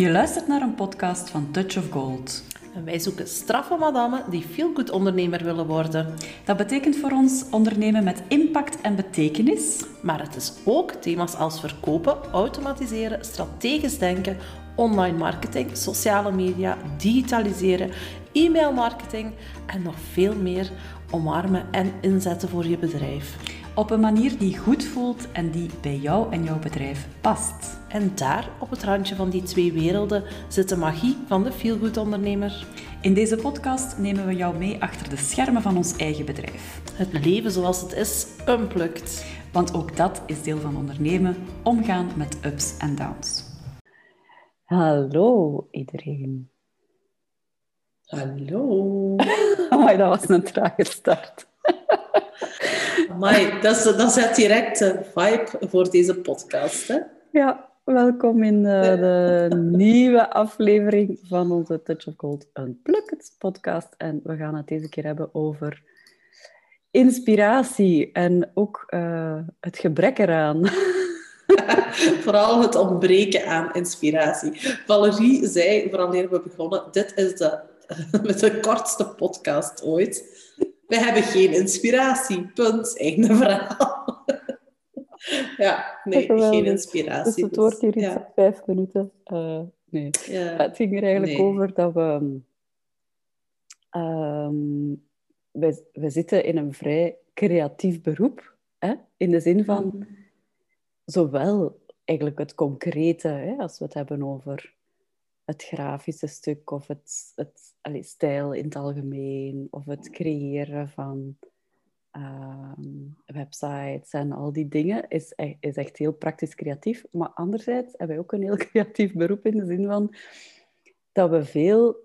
Je luistert naar een podcast van Touch of Gold. En wij zoeken straffe madammen die feel-good ondernemer willen worden. Dat betekent voor ons ondernemen met impact en betekenis. Maar het is ook thema's als verkopen, automatiseren, strategisch denken, online marketing, sociale media, digitaliseren, e-mailmarketing en nog veel meer omarmen en inzetten voor je bedrijf. Op een manier die goed voelt en die bij jou en jouw bedrijf past. En daar, op het randje van die twee werelden, zit de magie van de feelgood ondernemer. In deze podcast nemen we jou mee achter de schermen van ons eigen bedrijf. Het leven zoals het is, unplugged. Want ook dat is deel van ondernemen, omgaan met ups en downs. Hallo iedereen. Hallo. Amai, dat was een trage start. Amai, dat, is, dat zet direct vibe voor deze podcast. Hè? Ja, welkom in de, de nieuwe aflevering van onze Touch of Gold Unplugged podcast. En we gaan het deze keer hebben over inspiratie en ook uh, het gebrek eraan. Vooral het ontbreken aan inspiratie. Valerie zei, vooral we begonnen, dit is de, met de kortste podcast ooit. We hebben geen inspiratie. Punt. Einde verhaal. ja, nee, geen inspiratie. Dus het wordt hier iets ja. vijf minuten. Uh, nee. Ja. Het ging er eigenlijk nee. over dat we... Um, zitten in een vrij creatief beroep. Hè? In de zin van... Mm. Zowel eigenlijk het concrete, hè, als we het hebben over het grafische stuk of het, het stijl in het algemeen of het creëren van um, websites en al die dingen is, e-, is echt heel praktisch creatief. Maar anderzijds hebben wij ook een heel creatief beroep in de zin van dat we veel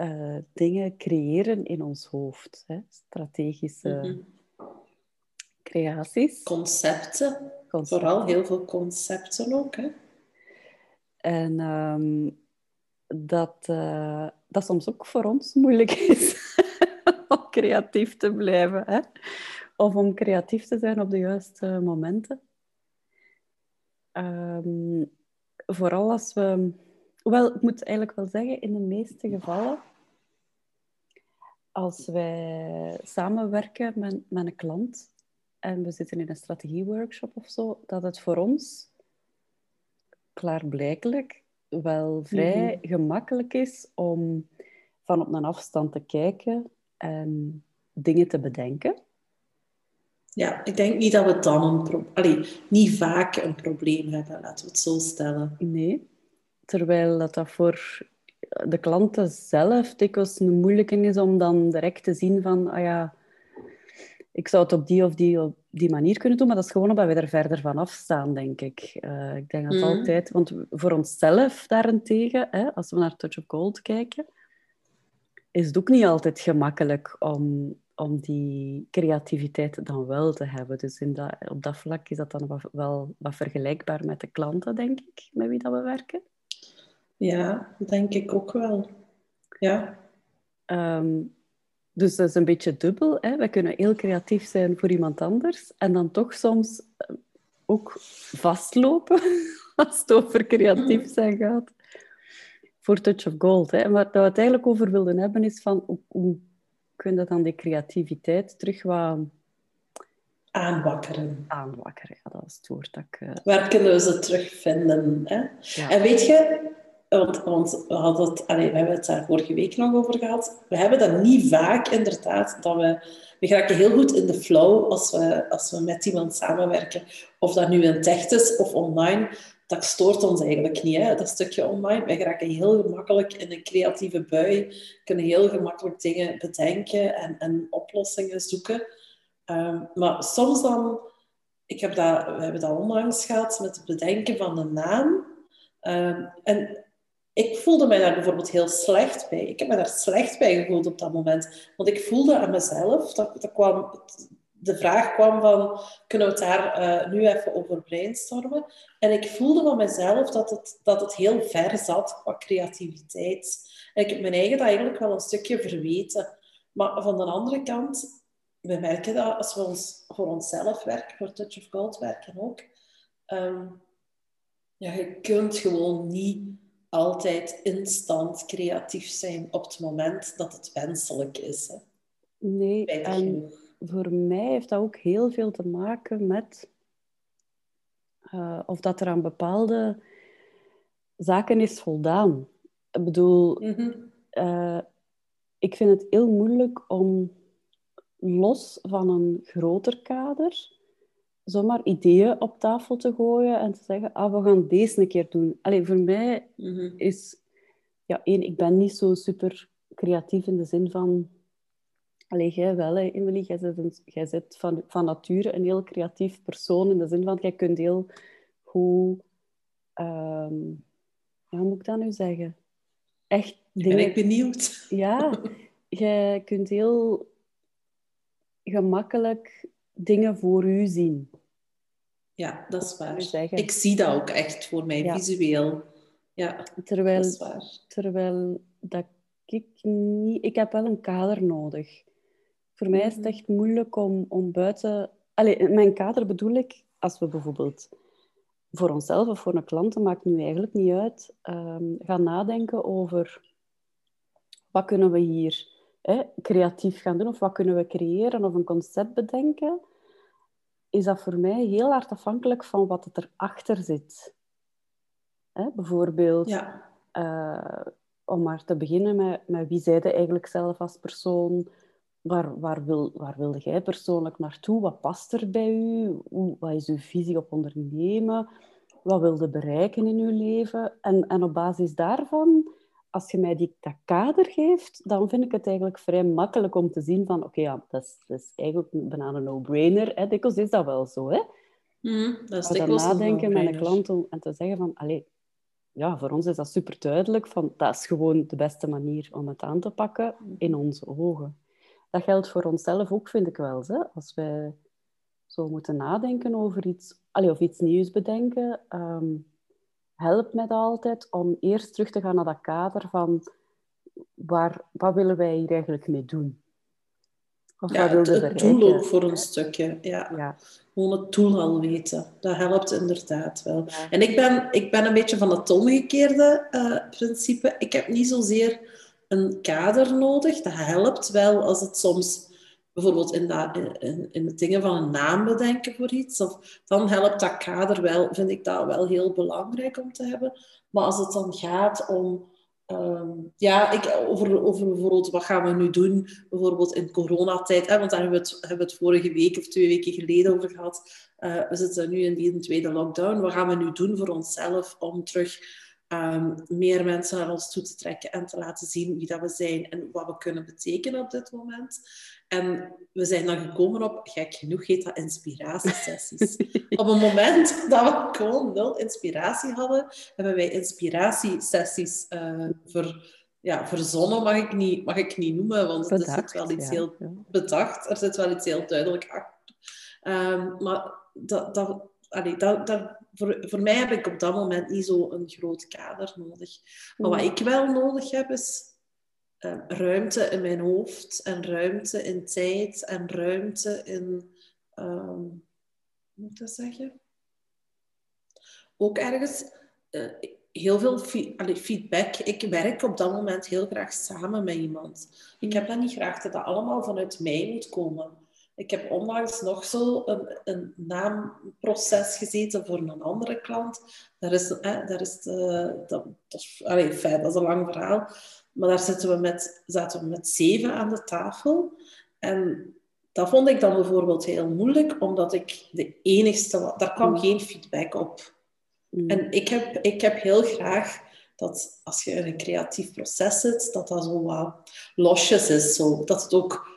uh, dingen creëren in ons hoofd. Hè? Strategische mm -hmm. creaties. Concepten. concepten. Vooral heel veel concepten ook. Hè? En um, dat uh, dat soms ook voor ons moeilijk is om creatief te blijven. Hè? Of om creatief te zijn op de juiste momenten. Um, vooral als we... Wel, ik moet eigenlijk wel zeggen, in de meeste gevallen, als wij samenwerken met, met een klant en we zitten in een strategieworkshop of zo, dat het voor ons klaarblijkelijk wel vrij mhm. gemakkelijk is om van op een afstand te kijken en dingen te bedenken. Ja, ik denk niet dat we dan een probleem... niet vaak een probleem hebben, laten we het zo stellen. Nee, terwijl dat, dat voor de klanten zelf dikwijls een moeilijke is om dan direct te zien van, ah ja, ik zou het op die of die, op die manier kunnen doen, maar dat is gewoon omdat we er verder van afstaan, denk ik. Uh, ik denk dat mm. altijd, want voor onszelf daarentegen, hè, als we naar Touch of Gold kijken, is het ook niet altijd gemakkelijk om, om die creativiteit dan wel te hebben. Dus in dat, op dat vlak is dat dan wel wat vergelijkbaar met de klanten, denk ik, met wie dat we werken. Ja, denk ik ook wel. Ja. Um, dus dat is een beetje dubbel. Hè? We kunnen heel creatief zijn voor iemand anders en dan toch soms eh, ook vastlopen als het over creatief zijn gaat. Voor Touch of Gold. Hè? Maar wat we het eigenlijk over wilden hebben is van hoe, hoe kun je dan die creativiteit terug wat... Aanwakkeren. Aanwakkeren, ja, dat is het woord dat ik... Uh... Waar kunnen we ze terugvinden? Hè? Ja. En weet je, want, want we, hadden het, we hebben het daar vorige week nog over gehad. We hebben dat niet vaak, inderdaad. Dat we, we geraken heel goed in de flow als we, als we met iemand samenwerken. Of dat nu in tech is of online. Dat stoort ons eigenlijk niet, hè, dat stukje online. Wij geraken heel gemakkelijk in een creatieve bui. Kunnen heel gemakkelijk dingen bedenken en, en oplossingen zoeken. Um, maar soms dan... Ik heb dat, we hebben dat onlangs gehad met het bedenken van een naam. Um, en ik voelde mij daar bijvoorbeeld heel slecht bij. Ik heb me daar slecht bij gevoeld op dat moment. Want ik voelde aan mezelf, dat, dat kwam, de vraag kwam van, kunnen we het daar uh, nu even over brainstormen? En ik voelde van mezelf dat het, dat het heel ver zat qua creativiteit. En ik heb mijn eigen dat eigenlijk wel een stukje verweten. Maar van de andere kant, we merken dat als we ons, voor onszelf werken, voor Touch of Gold werken ook, um, ja, je kunt gewoon niet altijd instant creatief zijn op het moment dat het wenselijk is. Hè? Nee, en voor mij heeft dat ook heel veel te maken met uh, of dat er aan bepaalde zaken is voldaan. Ik bedoel, mhm. eh, ik vind het heel moeilijk om los van een groter kader zomaar ideeën op tafel te gooien en te zeggen, ah, we gaan deze een keer doen. Alleen voor mij mhm. is, ja, één, ik ben niet zo super creatief in de zin van, alleen jij wel, hè, Emily, jij zit van, van nature een heel creatief persoon in de zin van, jij kunt heel goed, um, ja, hoe moet ik dat nu zeggen? Echt dingen... Ben ik benieuwd. Ja, jij kunt heel gemakkelijk dingen voor u zien. Ja, dat is waar. Ik zie dat ook echt voor mij, visueel. Ja, terwijl, dat is waar. Terwijl dat ik niet... Ik heb wel een kader nodig. Voor mij is het mhm. echt moeilijk om, om buiten... Allee, mijn kader bedoel ik, als we bijvoorbeeld voor onszelf of voor een klant, dat maakt nu eigenlijk niet uit, um, gaan nadenken over wat kunnen we hier hè, creatief gaan doen of wat kunnen we creëren of een concept bedenken is dat voor mij heel hard afhankelijk van wat het erachter zit. Hè? Bijvoorbeeld, ja. uh, om maar te beginnen met, met wie zijde eigenlijk zelf als persoon? Waar, waar, wil, waar wilde jij persoonlijk naartoe? Wat past er bij u? Hoe, wat is uw visie op ondernemen? Wat wilde bereiken in uw leven? En, en op basis daarvan als je mij die, dat kader geeft, dan vind ik het eigenlijk vrij makkelijk om te zien van, oké, ja, dat is, dat is eigenlijk bijna een no-brainer. Dikwijls is dat wel zo, hè. Mm, dat is nadenken met een klant om, en te zeggen van, allee, ja, voor ons is dat super duidelijk, van, dat is gewoon de beste manier om het aan te pakken in onze ogen. Dat geldt voor onszelf ook, vind ik wel. Hè? Als wij zo moeten nadenken over iets, allee, of iets nieuws bedenken... Ehm, helpt mij altijd om eerst terug te gaan naar dat kader van waar, wat willen wij hier eigenlijk mee doen? Of ja, het, het doel ook voor een stukje. Ja. ja. Gewoon het doel al weten. Dat helpt inderdaad wel. En ik ben, ik ben een beetje van het omgekeerde uh, principe. Ik heb niet zozeer een kader nodig. Dat helpt wel als het soms bijvoorbeeld in, dat, in, in de dingen van een naam bedenken voor iets, of, dan helpt dat kader wel, vind ik dat wel heel belangrijk om te hebben. Maar als het dan gaat om, ehm, ja, ik, over, over bijvoorbeeld wat gaan we nu doen, bijvoorbeeld in coronatijd, hè, want daar hebben we, het, hebben we het vorige week of twee weken geleden over gehad. Uh, we zitten nu in die tweede lockdown. Wat gaan we nu doen voor onszelf om terug um, meer mensen naar ons toe te trekken en te laten zien wie dat we zijn en wat we kunnen betekenen op dit moment. En we zijn dan gekomen op, gek genoeg heet dat inspiratiesessies. op een moment dat we gewoon nul inspiratie hadden, hebben wij inspiratiesessies uh, voor, ja, verzonnen, mag ik niet, mag ik niet noemen, want bedacht, er zit wel iets heel bedacht, er zit wel iets heel duidelijk achter. Um, maar dat, dat, allee, dat, dat, voor, voor mij heb ik op dat moment niet zo een groot kader nodig. Maar wat mm. ik wel nodig heb, is uh, ruimte in mijn hoofd en ruimte in tijd en ruimte in, um, hoe moet ik dat zeggen? Ook ergens uh, heel veel feedback. Ik werk op dat moment heel graag samen met iemand. Ik heb dat niet graag dat dat allemaal vanuit mij moet komen. Ik heb onlangs nog zo een, een naamproces gezeten voor een andere klant. Daar is, eh, daar is de, dat, dat, is, fijn, dat is een lang verhaal. Maar daar zitten we met, zaten we met zeven aan de tafel. En dat vond ik dan bijvoorbeeld heel moeilijk, omdat ik de enigste. Daar kwam mm. geen feedback op. Mm. En ik heb, ik heb heel graag dat als je in een creatief proces zit, dat dat zo wat losjes is. Zo. Dat het ook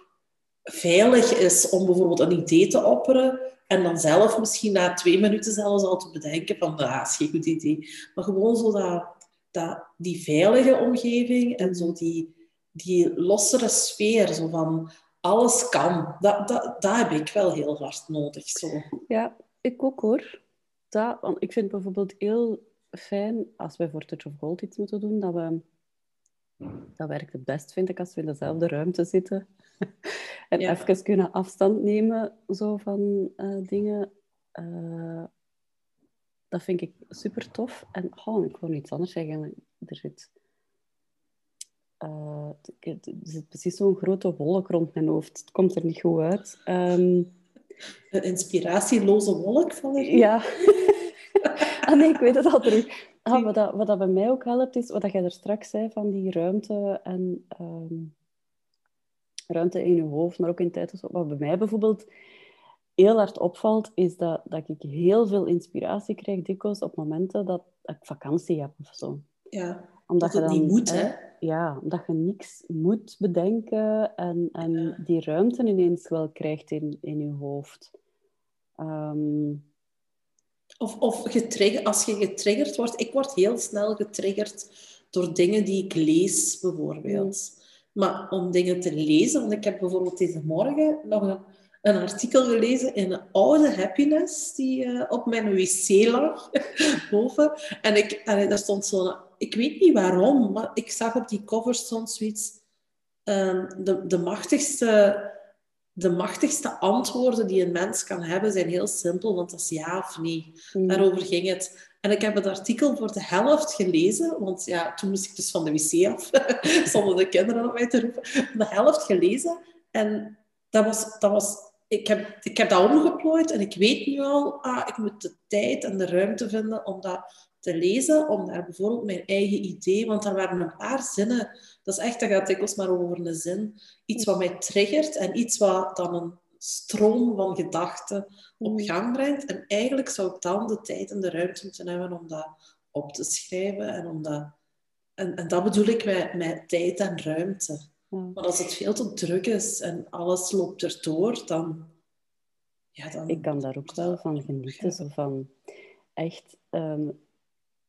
veilig is om bijvoorbeeld een idee te opperen en dan zelf misschien na twee minuten zelfs al te bedenken van, ah, dat is geen goed idee. Maar gewoon zo dat dat, die veilige omgeving en zo die, die lossere sfeer, zo van alles kan, dat, dat, heb ik wel heel hard nodig. Zo. Ja, ik ook hoor. Dat, want ik vind bijvoorbeeld heel fijn als wij voor Touch of Gold iets moeten doen, dat we... Dat werkt het best, vind ik, als we in dezelfde ruimte zitten. En even kunnen afstand nemen zo van uh, dingen. Uh, dat vind ik super tof. En oh, ik wil iets anders zeggen. Er zit, uh, er zit precies zo'n grote wolk rond mijn hoofd. Het komt er niet goed uit. Um, een inspiratieloze wolk van ik? Ja. ah, nee, ik weet het al terug. Ah, wat, dat, wat dat bij mij ook helpt, is wat jij er straks zei van die ruimte en um, ruimte in je hoofd, maar ook in tijd. Wat bij mij bijvoorbeeld heel hard opvalt, is dat, dat ik heel veel inspiratie krijg dikwijls op momenten dat ik vakantie heb of zo. Ja, omdat dat je dan, niet moet, hè? Ja, omdat je niks moet bedenken en, en die ruimte ineens wel krijgt in, in je hoofd. Ehm, of, of getriggerd, als je getriggerd wordt... Ik word heel snel getriggerd door dingen die ik lees, bijvoorbeeld. Maar om dingen te lezen... Want ik heb bijvoorbeeld deze morgen nog een een artikel gelezen in een oude Happiness die uh, op mijn wc lag, boven. En ik, en daar stond zo'n... Ik weet niet waarom, maar ik zag op die cover stond zoiets... Um, de, de, machtigste, de machtigste antwoorden die een mens kan hebben zijn heel simpel, want dat is ja of nee. Mm. Daarover ging het. En ik heb het artikel voor de helft gelezen, want ja, toen moest ik dus van de wc af, zonder de kinderen op mij te roepen. De helft gelezen. En dat was, dat was ik heb, ik heb dat omgeplooid en ik weet nu al, ah, ik moet de tijd en de ruimte vinden om dat te lezen, om daar bijvoorbeeld mijn eigen idee, want er waren een paar zinnen, dat is echt, dat gaat dikwijls maar over een zin, iets wat mij triggert en iets wat dan een stroom van gedachten op mm. gang brengt. En eigenlijk zou ik dan de tijd en de ruimte moeten hebben om dat op te schrijven en om dat... En, en dat bedoel ik met, met tijd en ruimte. Maar als het veel te druk is en alles loopt erdoor, dan... Ja, dan... Ik kan daar ook wel van genieten. Zo van echt... Um,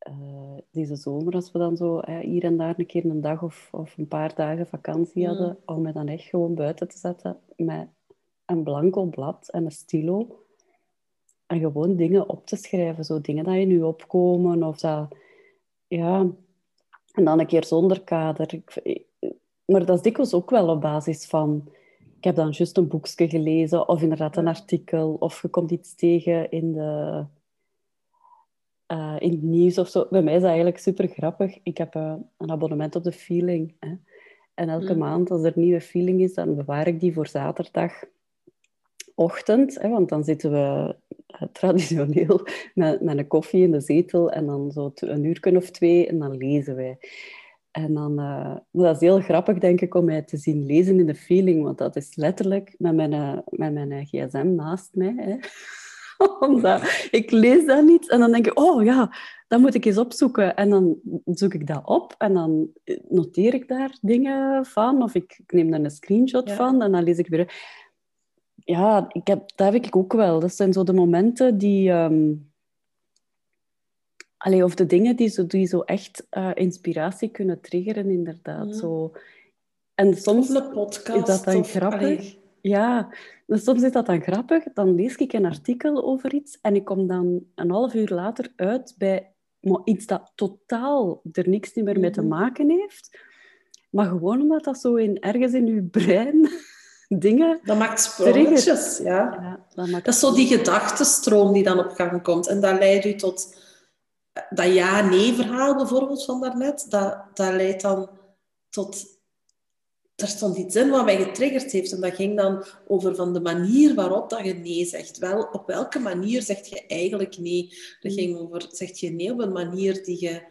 uh, deze zomer, als we dan zo hier en daar een keer een dag of, of een paar dagen vakantie hadden, om me dan echt gewoon buiten te zetten met een blanco blad en een stilo. En gewoon dingen op te schrijven. Zo dingen die je nu opkomen of dat... Ja... En dan een keer zonder kader. Ik, maar dat is dikwijls ook wel op basis van... Ik heb dan juist een boekje gelezen, of inderdaad een artikel, of je komt iets tegen in, de, uh, in het nieuws of zo. Bij mij is dat eigenlijk super grappig. Ik heb uh, een abonnement op de Feeling. Hè. En elke mm. maand, als er een nieuwe Feeling is, dan bewaar ik die voor zaterdagochtend. Hè, want dan zitten we uh, traditioneel met, met een koffie in de zetel en dan zo een uur of twee en dan lezen wij. En dan, uh, dat is heel grappig, denk ik, om mij te zien lezen in de feeling, want dat is letterlijk met mijn, uh, met mijn gsm naast mij. Hè. Omdat ik lees dat niet en dan denk ik, oh ja, dat moet ik eens opzoeken. En dan zoek ik dat op en dan noteer ik daar dingen van, of ik, ik neem daar een screenshot van en dan lees ik weer. Ja, ik heb, dat heb ik ook wel. Dat zijn zo de momenten die... Um, Allee, of de dingen die zo, die zo echt uh, inspiratie kunnen triggeren, inderdaad. Ja. Zo. En soms de podcast, is dat dan grappig. Ja, dus soms is dat dan grappig. Dan lees ik een artikel over iets en ik kom dan een half uur later uit bij iets dat totaal er niks meer mee te mhm. maken heeft. Maar gewoon omdat dat zo in, ergens in je brein dingen... Dat maakt sprongetjes, ja. ja dat, maakt dat is zo die gedachtenstroom die dan op gang komt. En dat leidt u tot dat ja-nee-verhaal bijvoorbeeld van daarnet, dat, dat leidt dan tot... Er stond iets in wat mij getriggerd heeft. En dat ging dan over van de manier waarop dat je nee zegt. Wel, op welke manier zeg je eigenlijk nee? Dat ging over, zeg je nee op een manier die je...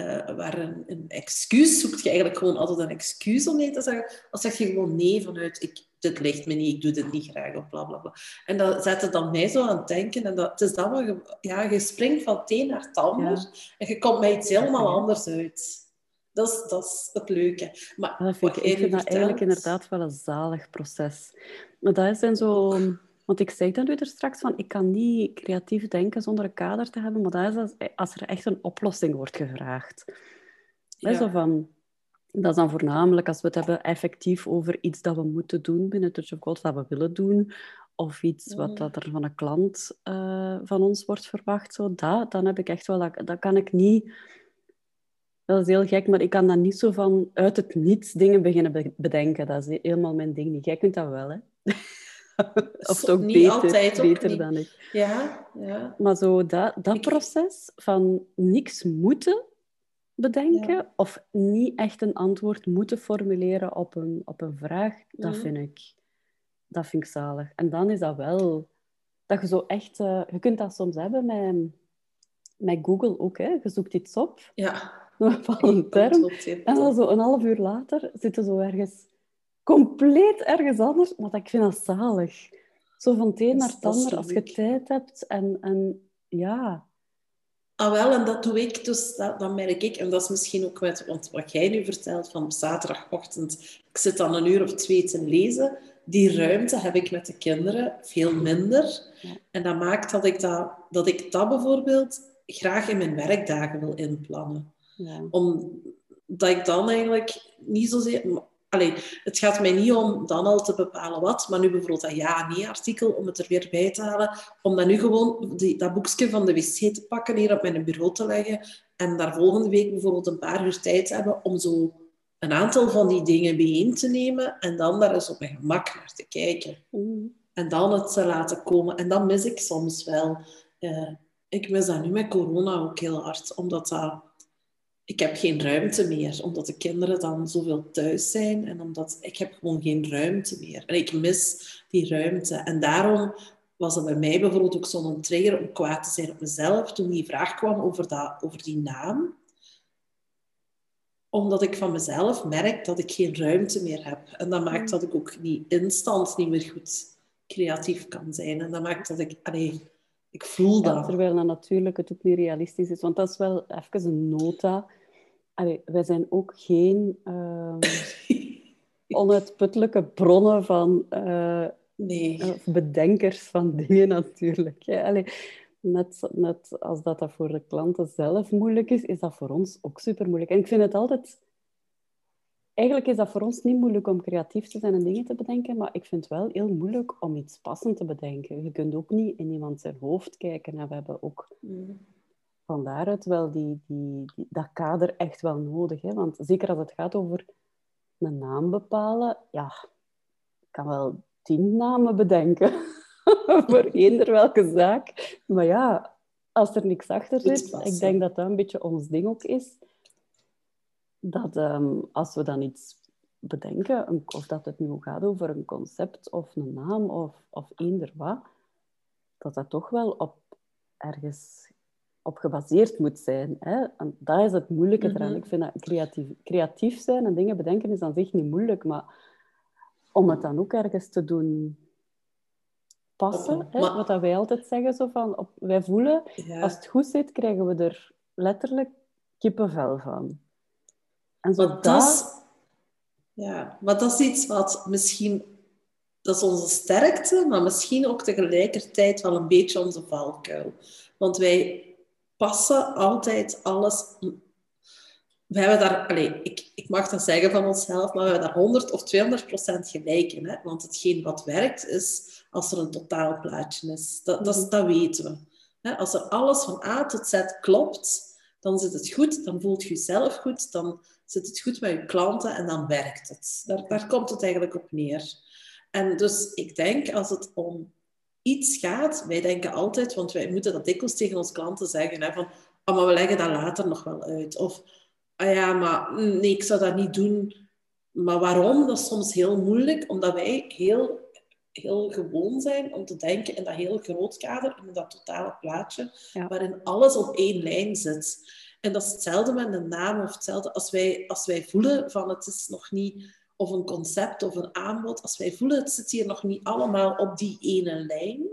Uh, waar een, een, excuus zoekt je eigenlijk gewoon altijd een excuus om nee te zeggen. Of zeg je gewoon nee vanuit ik, dit ligt me niet, ik doe dit niet graag, of bla bla bla. En dat zette dan mij zo aan het denken. En dat, het is dan je, ja, je springt van het een naar het ander en je komt met iets helemaal anders uit. Dat is, dat is het leuke. Maar dat vind ik, ik vind dat eigenlijk inderdaad wel een zalig proces. Maar dat zijn zo... Want ik zei dan nu er straks van, ik kan niet creatief denken zonder een kader te hebben, maar dat is als, als er echt een oplossing wordt gevraagd. Ja. Zo van, dat is dan voornamelijk als we het hebben effectief over iets dat we moeten doen binnen Touch of God, dat we willen doen, of iets wat mm. dat er van een klant uh, van ons wordt verwacht. Zo, dat, dan heb ik echt wel... Dat, dat kan ik niet... Dat is heel gek, maar ik kan dan niet zo van uit het niets dingen beginnen bedenken. Dat is helemaal mijn ding niet. Jij kunt dat wel, hè? Of toch niet beter, altijd, beter dan ik. Ja, ja. Maar zo dat, dat proces van niks moeten bedenken of niet echt een antwoord moeten formuleren op een, op een vraag, dat, vind ik, dat vind ik zalig. En dan is dat wel dat je zo echt... Uh, je kunt dat soms hebben met, met Google ook. Hè. Je zoekt iets op. Ja. Een bepaalde term. En dan zo een half uur later zitten zo ergens... Compleet ergens anders. Maar ik vind dat zalig. Zo van het een naar het ander, als je tijd hebt. En, en ja... Ah, wel, en dat doe ik, dus dat, dat merk ik. En dat is misschien ook met, want wat jij nu vertelt van zaterdagochtend, ik zit dan een uur of twee te lezen die ruimte heb ik met de kinderen veel minder. En dat maakt dat ik dat, dat ik dat bijvoorbeeld graag in mijn werkdagen wil inplannen. Ja. Omdat ik dan eigenlijk niet zozeer... Allee, het gaat mij niet om dan al te bepalen wat, maar nu bijvoorbeeld dat ja-nee-artikel, om het er weer bij te halen, om dan nu gewoon die, dat boekje van de wc te pakken, hier op mijn bureau te leggen en daar volgende week bijvoorbeeld een paar uur tijd hebben om zo een aantal van die dingen bijeen te nemen en dan daar eens op mijn gemak naar te kijken. Mm. En dan het te laten komen. En dan mis ik soms wel. Uh, ik mis dat nu met corona ook heel hard, omdat dat, ik heb geen ruimte meer, omdat de kinderen dan zoveel thuis zijn en omdat ik heb gewoon geen ruimte meer. En ik mis die ruimte. En daarom was het bij mij bijvoorbeeld ook zo'n trigger om kwaad te zijn op mezelf toen die vraag kwam over, dat, over die naam omdat ik van mezelf merk dat ik geen ruimte meer heb. En dat maakt mm. dat ik ook niet instant niet meer goed creatief kan zijn. En dat maakt dat ik... Allee, ik voel dat. terwijl dat natuurlijk het ook niet realistisch is. Want dat is wel even een nota. Allee, wij zijn ook geen uh, onuitputtelijke bronnen van... Uh, nee. bedenkers van dingen natuurlijk. Allee, net, net als dat, dat voor de klanten zelf moeilijk is, is dat voor ons ook super moeilijk. En ik vind het altijd... Eigenlijk is dat voor ons niet moeilijk om creatief te zijn en dingen te bedenken, maar ik vind het wel heel moeilijk om iets passend te bedenken. Je kunt ook niet in iemand zijn hoofd kijken. En we hebben ook mm. van daaruit wel die, die, dat kader echt wel nodig. Hè? Want zeker als het gaat over een naam bepalen, ja, ik kan wel tien namen bedenken. voor eender welke zaak. Maar ja, als er niks achter zit, ik denk dat dat een beetje ons ding ook is. Dat ehm, als we dan iets bedenken, of dat het nu gaat over een concept of een naam of, of eender wat, dat dat toch wel op ergens op gebaseerd moet zijn. Hè? En dat is het moeilijke eraan. Mhm. Ik vind dat creatief, creatief zijn en dingen bedenken is aan zich niet moeilijk, maar om het dan ook ergens te doen passen. Hè? Wat dat wij altijd zeggen, zo van, op, wij voelen, als het goed zit, krijgen we er letterlijk kippenvel van. En zo dat... dat is, ja, maar dat is iets wat misschien... Dat is onze sterkte, maar misschien ook tegelijkertijd wel een beetje onze valkuil. Want wij passen altijd alles we hebben daar, allez, ik, ik mag dat zeggen van onszelf, maar we hebben daar 100 of 200 procent gelijk in. Hè? Want hetgeen wat werkt is als er een totaalplaatje is. Dat, dat, mhm. dat weten we. Hè? Als er alles van A tot Z klopt, dan zit het goed, dan voelt je jezelf goed, dan zit het goed met je klanten en dan werkt het. Daar, daar komt het eigenlijk op neer. En dus ik denk als het om iets gaat, wij denken altijd, want wij moeten dat dikwijls tegen onze klanten zeggen, hè, van, oh, maar we leggen dat later nog wel uit. Of ah ja, maar mm, nee, ik zou dat niet doen. Maar waarom? Dat is soms heel moeilijk, omdat wij heel, heel gewoon zijn om te denken in dat heel groot kader, in dat totale plaatje, waarin alles op één lijn zit. En dat is hetzelfde met een naam of hetzelfde als wij, als wij voelen van het is nog niet of een concept of een aanbod, als wij voelen het zit hier nog niet allemaal op die ene lijn,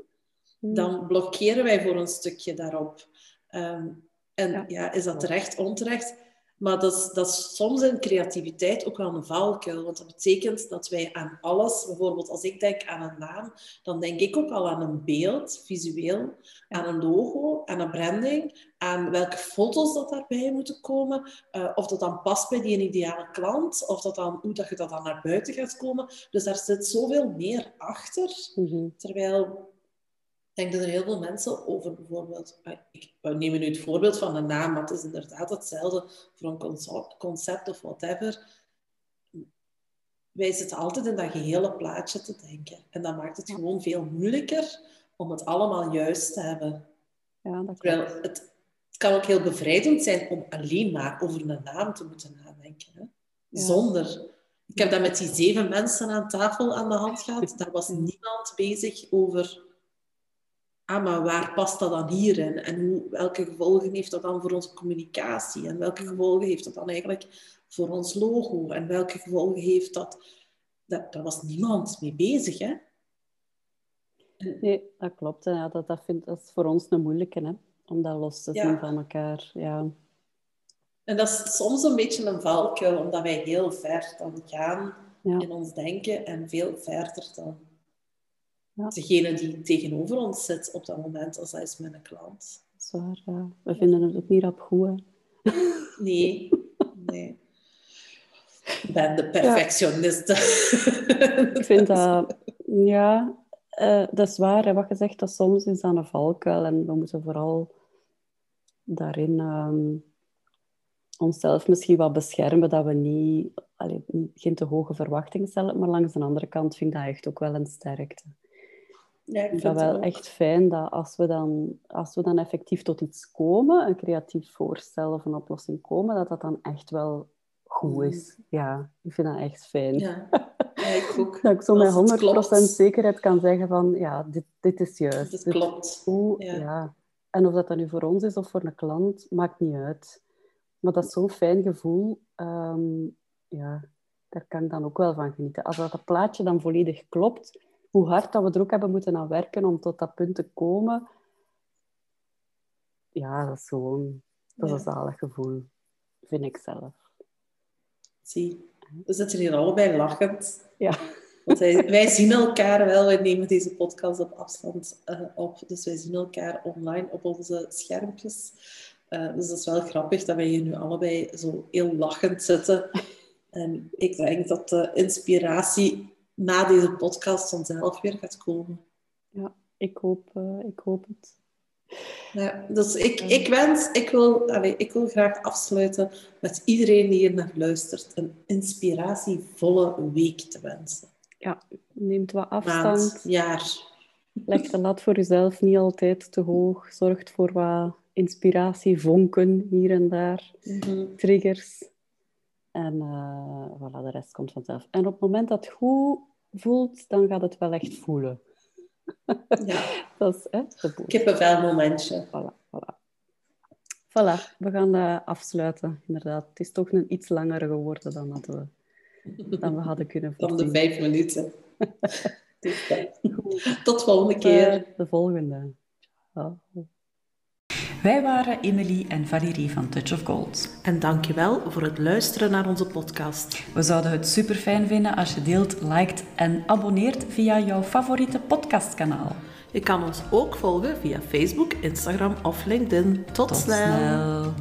hmm. dan blokkeren wij voor een stukje daarop. Ehm, en ja. is dat terecht, onterecht? Maar dat is, dat is soms in creativiteit ook wel een valkuil. Want dat betekent dat wij aan alles, bijvoorbeeld als ik denk aan een naam, dan denk ik ook al aan een beeld, visueel, aan een logo, aan een branding, aan welke foto's dat daarbij moeten komen, uh, of dat dan past bij die ideale klant, of dat dan, hoe dat je dat dan naar buiten gaat komen. Dus daar zit zoveel meer achter. Mhm. Terwijl ik denk dat er heel veel mensen over bijvoorbeeld... Ah, ik neem nu het voorbeeld van een naam, maar het is inderdaad hetzelfde voor een concept of whatever. wij zitten altijd in dat gehele plaatje te denken. En dat maakt het gewoon veel moeilijker om het allemaal juist te hebben. Ja, dat Terwijl het, het kan ook heel bevrijdend zijn om alleen maar over een naam te moeten nadenken. Hè? Zonder... Ik heb dat met die zeven mensen aan tafel aan de hand gehad. Daar was niemand bezig over... Ah, maar waar past dat dan hierin? En hoe, welke gevolgen heeft dat dan voor onze communicatie? En welke gevolgen heeft dat dan eigenlijk voor ons logo? En welke gevolgen heeft dat... dat daar was niemand mee bezig, hè? Nee, dat klopt. Ja, dat, dat, vind, dat is voor ons een moeilijke, hè? om dat los te zien van elkaar. Ja. En dat is soms een beetje een valkuil, omdat wij heel ver dan gaan in ons denken en veel verder dan ja. degene die tegenover ons zit op dat moment, als hij is met een klant. Zwaar, ja. We vinden het ook niet op goed. Nee, nee. Ik ben de perfectioniste. Ik vind dat, ja, uh, dat is waar, wat je zegt, dat soms is dat een valkuil en we moeten vooral daarin um, onszelf misschien wat beschermen, dat we niet, allee, geen te hoge verwachtingen stellen, maar langs de andere kant vind ik dat echt ook wel een sterkte. Ja, ik vind dat wel echt fijn dat als we, dan, als we dan effectief tot iets komen, een creatief voorstel of een oplossing komen, dat dat dan echt wel goed mm. is. Ja, ik vind dat echt fijn. Ja. ik ook. Dat ik zo met 100% zekerheid kan zeggen van, ja, dit, dit is juist. Dit klopt. Ja. En of dat dan nu voor ons is of voor een klant, maakt niet uit. Maar dat is zo'n fijn gevoel. Ehm, ja, daar kan ik dan ook wel van genieten. Als dat plaatje dan volledig klopt, hoe hard dat we er ook hebben moeten aan werken om tot dat punt te komen, ja, dat is gewoon... Dat is een zalig gevoel, vind ik zelf. Zie, we zitten hier allebei lachend. Ja. Want wij, wij, zien elkaar wel, wij nemen deze podcast op afstand uh, op. Dus wij zien elkaar online op onze schermpjes. Uh, dus dat is wel grappig dat wij hier nu allebei zo heel lachend zitten. En ik denk dat de inspiratie na deze podcast vanzelf weer gaat komen. Ja, ik hoop, uh, ik hoop het. Ja, dus ik, ik wens, ik wil, allez, ik wil graag afsluiten met iedereen die hier naar luistert, een inspiratievolle week te wensen. Ja, neemt wat afstand. Maand, jaar. Leg de lat voor jezelf niet altijd te hoog. Zorgt voor wat inspiratievonken hier en daar. Mhm. Triggers. En uh, voilà, de rest komt vanzelf. En op het moment dat het goed voelt, dan gaat het wel echt voelen. Ja. dat is hè, de momentje. Voilà, voilà. Voilà, we gaan uh, afsluiten. Inderdaad, het is toch een iets langer geworden dan, dat we, dan we hadden kunnen voorzien. Dan de vijf minuten. Tot volgende keer. Uh, de volgende. Ciao. Wij waren Emily en Valérie van Touch of Gold. En dankjewel voor het luisteren naar onze podcast. We zouden het super fijn vinden als je deelt, liked en abonneert via jouw favoriete podcastkanaal. Je kan ons ook volgen via Facebook, Instagram of LinkedIn. Tot, snel.